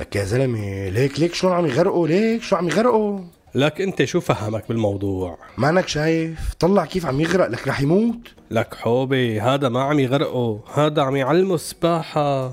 لك يا زلمة ليك ليك شلون عم يغرقوا؟ ليك شو عم يغرقوا؟ لك انت شو فهمك بالموضوع؟ مانك شايف؟ طلع كيف عم يغرق؟ لك رح يموت؟ لك حوبي هذا ما عم يغرقه هذا عم يعلمه السباحة.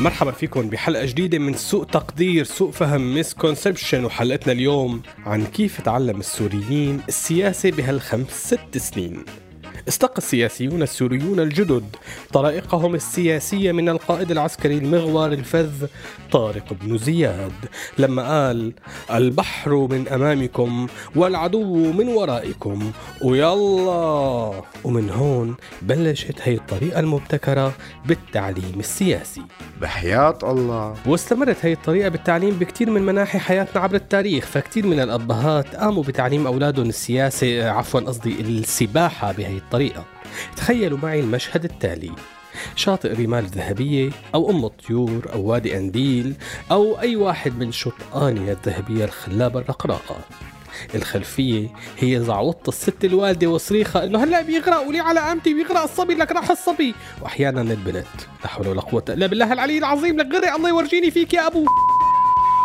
مرحبا فيكم بحلقة جديدة من سوء تقدير سوء فهم misconception وحلقتنا اليوم عن كيف تعلم السوريين السياسة بهالخمس ست سنين. استقى السياسيون السوريون الجدد. طرائقهم السياسية من القائد العسكري المغوار الفذ طارق بن زياد. لما قال البحر من أمامكم والعدو من ورائكم. ويلا ومن هون بلشت هي الطريقة المبتكرة بالتعليم السياسي. بحياة الله. واستمرت هي الطريقة بالتعليم بكثير من مناحي حياتنا عبر التاريخ فكتير من الأبهات قاموا بتعليم أولادهم السياسة عفوا قصدي السباحة بهي الطريقة. تخيلوا معي المشهد التالي. شاطئ رمال الذهبية أو أم الطيور أو وادي أنديل أو أي واحد من شطآنية الذهبية الخلابة الرقراقة. الخلفية هي زعوطة الست الوالدة وصريخها إنه هلأ بيغرق ولي على قامتي بيغرق الصبي لك راح الصبي. وأحيانا البنت. لا حول ولا قوة إلا بالله العلي العظيم لك غرق الله يورجيني فيك يا أبو.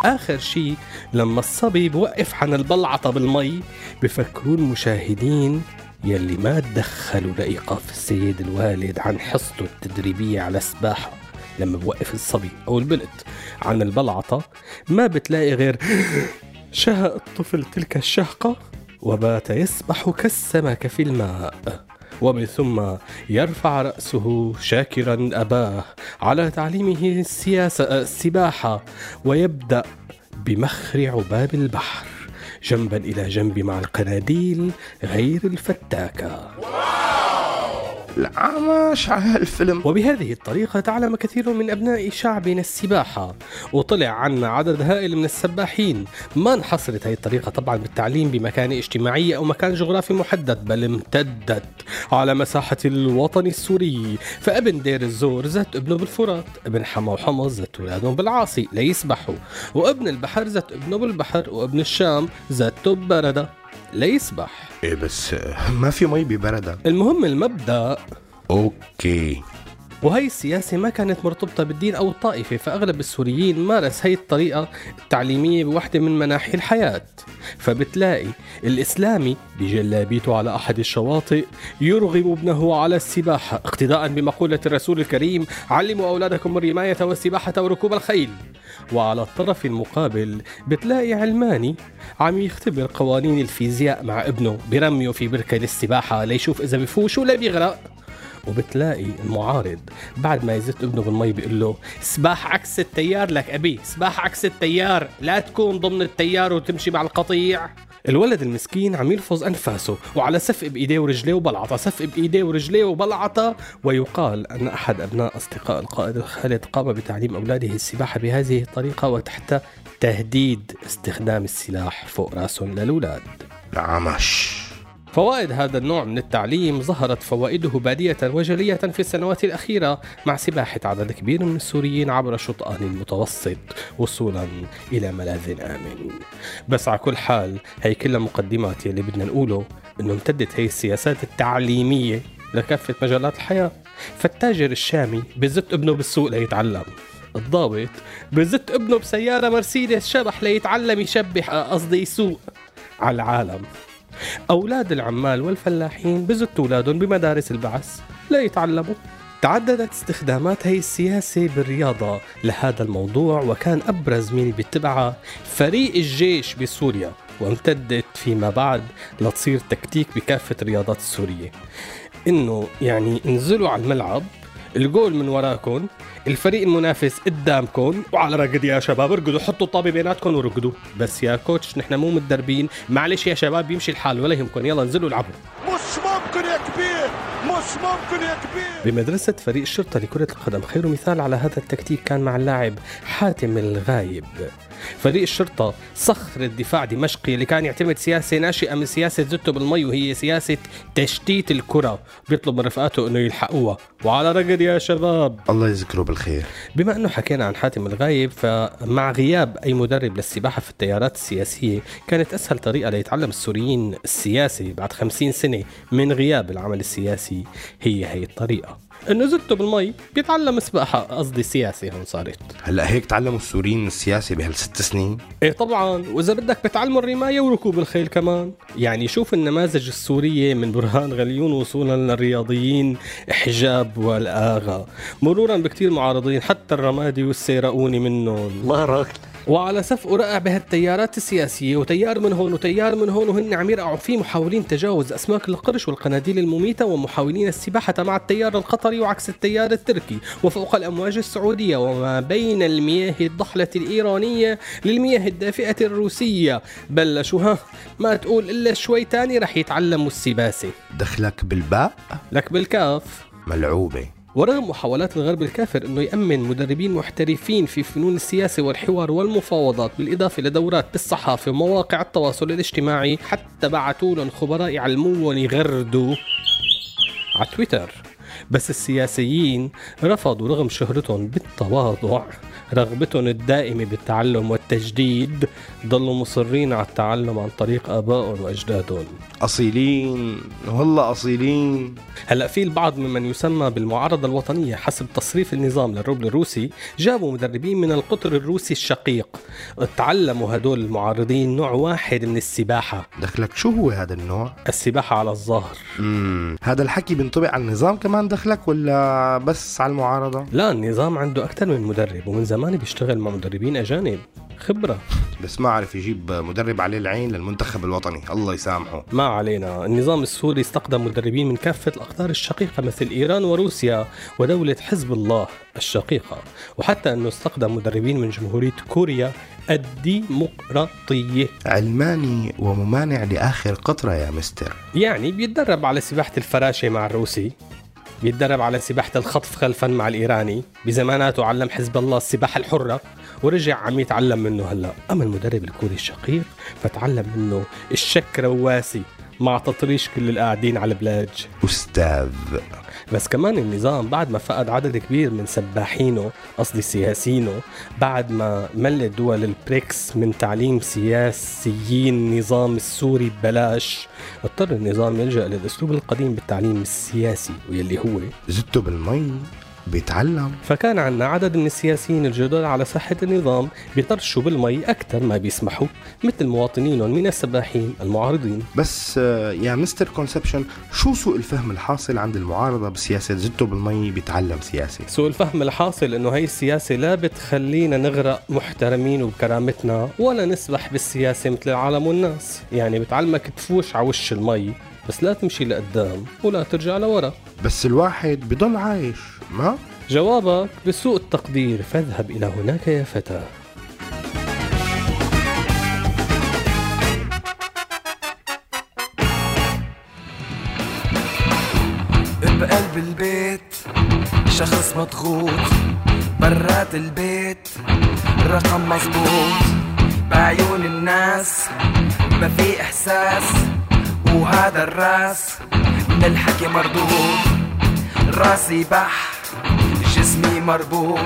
آخر شيء لما الصبي بوقف عن البلعطة بالمي بفكروا المشاهدين يلي ما تدخلوا لإيقاف السيد الوالد عن حصته التدريبية على السباحة لما بوقف الصبي أو البنت عن البلعطة ما بتلاقي غير شهق الطفل تلك الشهقة وبات يسبح كالسمك في الماء. ومن ثم يرفع رأسه شاكرا أباه على تعليمه السياسة السباحة ويبدأ بمخرع باب البحر. جنبا إلى جنب مع القناديل غير الفتاكة. العمش على هالفيلم وبهذه الطريقة تعلم كثير من أبناء شعبنا السباحة. وطلع عنا عدد هائل من السباحين. ما انحصرت هذه الطريقة طبعا بالتعليم بمكان اجتماعي أو مكان جغرافي محدد بل امتدت على مساحة الوطن السوري. فابن دير الزور زت ابنه بالفرات ابن حما وحمص زت أولادهم بالعاصي ليسبحوا وابن البحر زت ابنه بالبحر وابن الشام زته ببردة ليسبح إيه بس ما في مي ببردة المهم المبدأ. okay. وهي السياسة ما كانت مرتبطة بالدين أو الطائفة فأغلب السوريين مارس هي الطريقة التعليمية بوحدة من مناحي الحياة. فبتلاقي الإسلامي بجلابيته على أحد الشواطئ يرغم ابنه على السباحة. اقتداء بمقولة الرسول الكريم علموا أولادكم الرماية والسباحة وركوب الخيل. وعلى الطرف المقابل بتلاقي علماني عم يختبر قوانين الفيزياء مع ابنه برميه في بركة للسباحة. ليشوف إذا بفوش ولا بيغرق. وبتلاقي المعارض بعد ما يزت ابنه بالمي بيقول له سباح عكس التيار لك أبي سباح عكس التيار لا تكون ضمن التيار وتمشي مع القطيع. الولد المسكين عم يلفظ أنفاسه وعلى سفق بإيديه ورجليه وبلعطة سفق بإيديه ورجليه وبلعطة. ويقال أن أحد أبناء أصدقاء القائد الخالد قام بتعليم أولاده السباحة بهذه الطريقة وتحت تهديد استخدام السلاح فوق رأسهم. للأولاد. العمش. فوائد هذا النوع من التعليم ظهرت فوائده بادية وجلية في السنوات الأخيرة مع سباحة عدد كبير من السوريين عبر شطآن المتوسط وصولا إلى ملاذ آمن. بس على كل حال هي كلها مقدمات يلي بدنا نقوله إنه امتدت هي السياسات التعليمية لكافة مجالات الحياة. فالتاجر الشامي بزت ابنه بالسوق ليتعلم. الضابط بزت ابنه بسيارة مرسيدس شبح ليتعلم يشبح قصدي يسوق على العالم. أولاد العمال والفلاحين بزتوا أولادهم بمدارس البعث ليتعلموا تعددت استخدامات هي السياسة بالرياضة لهذا الموضوع وكان أبرز مين بيتبعها فريق الجيش بسوريا وامتدت فيما بعد لتصير تكتيك بكافة الرياضات السورية. إنه يعني انزلوا على الملعب الجول من وراكم الفريق المنافس قدامكم وعلى رقد يا شباب ارقدوا حطوا الطابه بيناتكم ورقدوا. بس يا كوتش نحن مو متدربين. معلش يا شباب بيمشي الحال ولا يهمكم. يلا انزلوا العبوا. مش ممكن يا كبير مش ممكن يا كبير. بمدرسة فريق الشرطة لكرة القدم خير مثال على هذا التكتيك كان مع اللاعب حاتم الغايب. فريق الشرطة صخر الدفاع دمشقي اللي كان يعتمد سياسة ناشئة من سياسة زته بالمي وهي سياسة تشتيت الكرة. بيطلب من رفقاته إنه يلحقوها. وعلى رقد يا شباب. الله يذكره بالخير. بما إنه حكينا عن حاتم الغايب فمع غياب أي مدرب للسباحة في التيارات السياسية كانت أسهل طريقة ليتعلم السوريين السياسة بعد خمسين سنة من غياب العمل السياسي هي هي الطريقة. إنه زلته بالمي بيتعلم سباحة. قصدي سياسه هون صارت. هلأ هيك تعلموا السوريين السياسة بهالست سنين؟ إيه طبعا. وإذا بدك بتعلموا الرماية وركوب الخيل كمان. يعني شوف النماذج السورية من برهان غليون وصولا للرياضيين حجاب والآغا. مرورا بكتير معارضين حتى الرمادي والسيرقوني منهم. الله راكل وعلى سف ورقع بهالتيارات السياسية وتيار من هون وتيار من هون وهن عم يرقعوا فيه محاولين تجاوز أسماك القرش والقناديل المميتة ومحاولين السباحة مع التيار القطري وعكس التيار التركي. وفوق الأمواج السعودية وما بين المياه الضحلة الإيرانية للمياه الدافئة الروسية. بلشوا ها؟ ما تقول إلا شوي تاني رح يتعلموا السباسة. دخلك بالباء؟ لك بالكاف. ملعوبة. ورغم محاولات الغرب الكافر إنه يأمن مدربين محترفين في فنون السياسة والحوار والمفاوضات بالإضافة لدورات بالصحافة ومواقع التواصل الاجتماعي حتى بعثوا لهم خبراء يعلموهم يغردوا على تويتر. بس السياسيين رفضوا رغم شهرتهم بالتواضع. رغبتهم الدائمة بالتعلم والتجديد ضلوا مصرين على التعلم عن طريق آبائهم وأجدادهم. أصيلين والله أصيلين. هلا في البعض ممن يسمى بالمعارضة الوطنية حسب تصريف النظام للروبل الروسي جابوا مدربين من القطر الروسي الشقيق. تعلموا هدول المعارضين نوع واحد من السباحة. دخلك شو هو هذا النوع؟ السباحة على الظهر. مم. هذا الحكي بينطبق على النظام كمان دخلك ولا بس على المعارضة؟ لا النظام عنده أكثر من مدرب ومن زمان بيشتغل مع مدربين أجانب. خبرة. بس ما عرف يجيب مدرب عليه العين للمنتخب الوطني. الله يسامحه. ما علينا. النظام السوري استخدم مدربين من كافة الأقطار الشقيقة مثل إيران وروسيا ودولة حزب الله الشقيقة. وحتى أنه استخدم مدربين من جمهورية كوريا الديمقراطية. علماني وممانع لآخر قطره يا مستر. يعني بيتدرب على سباحة الفراشة مع الروسي. بيتدرب على سباحة الخطف خلفا مع الإيراني. بزماناته علم حزب الله السباحة الحرة ورجع عم يتعلم منه هلأ. أما المدرب الكوري الشقيق فتعلم منه الشك رواسي مع تطريش كل القاعدين على البلاج أستاذ. بس كمان النظام بعد ما فقد عدد كبير من سباحينه قصدي سياسينه بعد ما ملت دول البريكس من تعليم سياسيين النظام السوري ببلاش اضطر النظام يلجأ للأسلوب القديم بالتعليم السياسي واللي هو زدته بالمي. بيتعلم. فكان عندنا عدد من السياسيين الجدد على ساحة النظام بيطرشوا بالمي أكثر ما بيسمحوا مثل مواطنينهم من السباحين المعارضين. بس آه، يا مستر كونسبشن شو سوء الفهم الحاصل عند المعارضة بسياسة زدته بالمي بيتعلم سياسه سوء الفهم الحاصل إنه هي السياسة لا بتخلينا نغرق محترمين وبكرامتنا ولا نسبح بالسياسة مثل العالم والناس يعني بتعلمك تفوش على وش المي بس لا تمشي لقدام ولا ترجع لورا. بس الواحد بضل عايش. ما؟ جوابك بسوء التقدير فاذهب إلى هناك يا فتى. بقلب البيت شخص مضغوط برات البيت الرقم مظبوط. بعيون الناس ما في إحساس وهذا الرأس من الحكي مردود. راسي بح مربوط.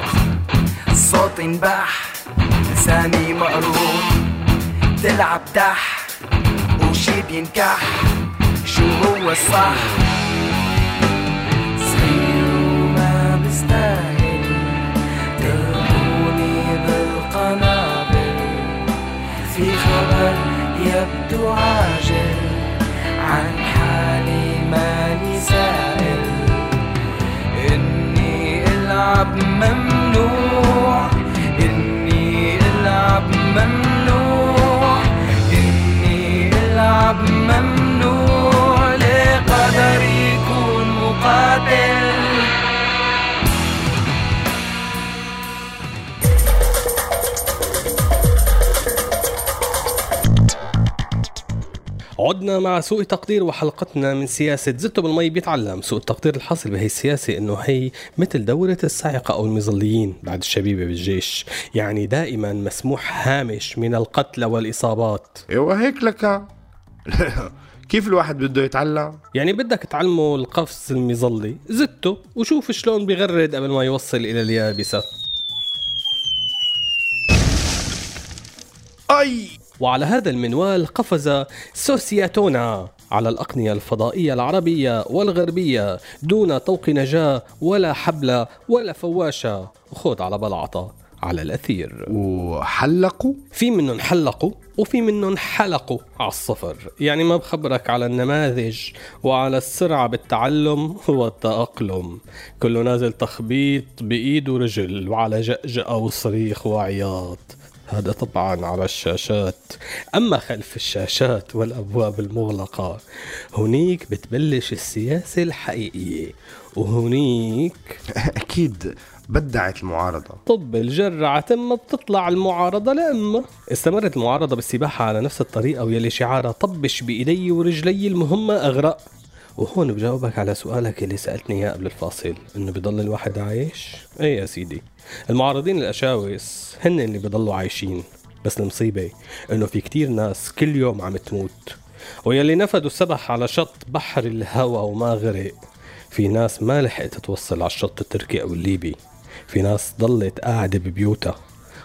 صوتي انبح لساني مقروض تلعب دح وشي بينكح. شو هو الصح؟ stop عدنا مع سوء تقدير وحلقتنا من سياسة زته بالمي بيتعلم. سوء التقدير الحاصل بهي السياسة إنه هي مثل دورة الصاعقة أو المظليين بعد الشبيبة بالجيش. يعني دائما مسموح هامش من القتل والإصابات. إيوه هيك لك. كيف الواحد بده يتعلم؟ يعني بدك تعلمه القفز المظلي. زته وشوف شلون بيغرد قبل ما يوصل إلى اليابسة. أي! وعلى هذا المنوال قفز سوسياتونا على الأقنية الفضائية العربية والغربية دون طوق نجاة ولا حبلة ولا فواشة. وخود على بلعطة على الأثير. وحلقوا؟ في منهم حلقوا وفي منهم حلقوا على الصفر. يعني ما بخبرك على النماذج وعلى السرعة بالتعلم والتأقلم. كله نازل تخبيط بإيد ورجل وعلى جأجأة وصريخ وعياط. هذا طبعا على الشاشات. أما خلف الشاشات والأبواب المغلقة هنيك بتبلش السياسة الحقيقية. وهنيك أكيد. بدعت المعارضة. طب الجرعة تم بتطلع المعارضة لأما استمرت المعارضة بالسباحة على نفس الطريقة ويلي شعارها طبش بإيدي ورجلي المهمة أغرق. وهون بجاوبك على سؤالك اللي سألتني إياه قبل الفاصل إنه بضل الواحد عايش؟ إيه يا سيدي. المعارضين الأشاوس هن اللي بضلوا عايشين بس المصيبة إنه في كتير ناس كل يوم عم تموت. ويلي نفدوا السبح على شط بحر الهوى وما غرق في ناس ما لحقت توصل على الشط التركي أو الليبي. في ناس ضلت قاعدة ببيوتها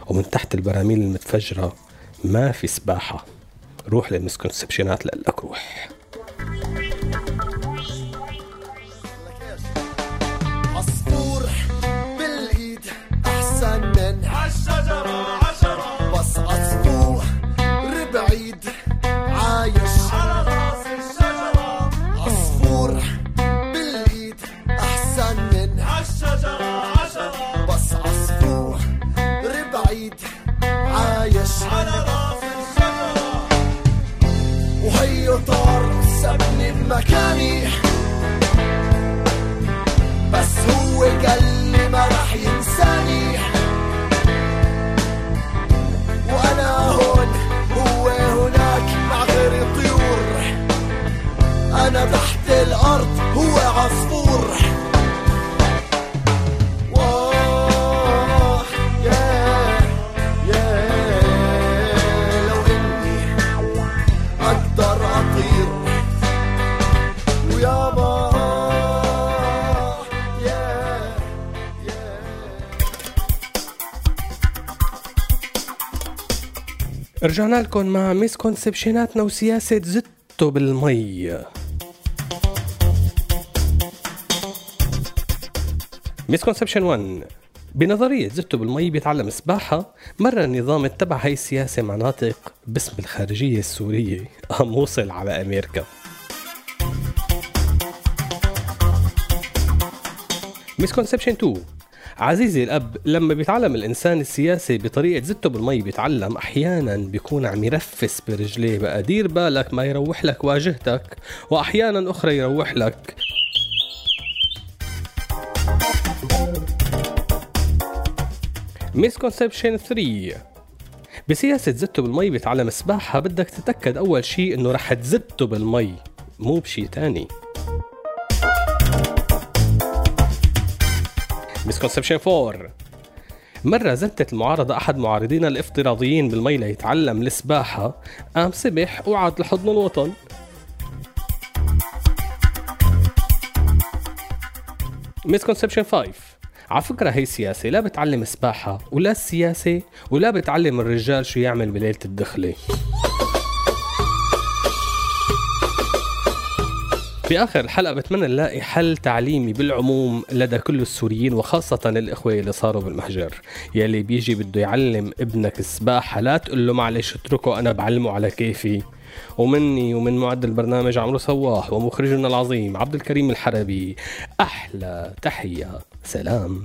ومن تحت البراميل المتفجرة ما في سباحة. روح للمسكونسبشنات لقلك روح. رجعنا لكم مع misconception اتنا وسياسة زتو بالمي. misconception 1 بنظرية زتو بالمي بيتعلم سباحة مرة النظام اتبع هاي السياسة مع ناطق باسم الخارجية السورية. قام وصل على أمريكا. misconception 2 عزيزي الأب لما بيتعلم الإنسان السياسة بطريقة زته بالمي بيتعلم أحيانا بيكون عم يرفس برجليه بقى دير بالك ما يروح لك واجهتك وأحيانا أخرى يروح لك. misconception 3 بسياسة زته بالمي بيتعلم سباحة بدك تتأكد أول شيء إنه رح تزته بالمي مو بشي تاني. misconception 4 مرة زتت المعارضة أحد معارضينا الافتراضيين بالمي ليتعلم السباحة قام سبح وعاد لحضن الوطن. مسكونسبشن 5 على فكرة هي سياسة لا بتعلم سباحة ولا السياسة ولا بتعلم الرجال شو يعمل بليلة الدخلة. بآخر الحلقة بتمنى نلاقي حل تعليمي بالعموم لدى كل السوريين وخاصة الإخوة اللي صاروا بالمحجر يلي بيجي بده يعلم ابنك السباحة لا تقول له معلش اتركه أنا بعلمه على كيفي. ومني ومن معد البرنامج عمرو صواح ومخرجنا العظيم عبد الكريم الحربي. أحلى تحية. سلام.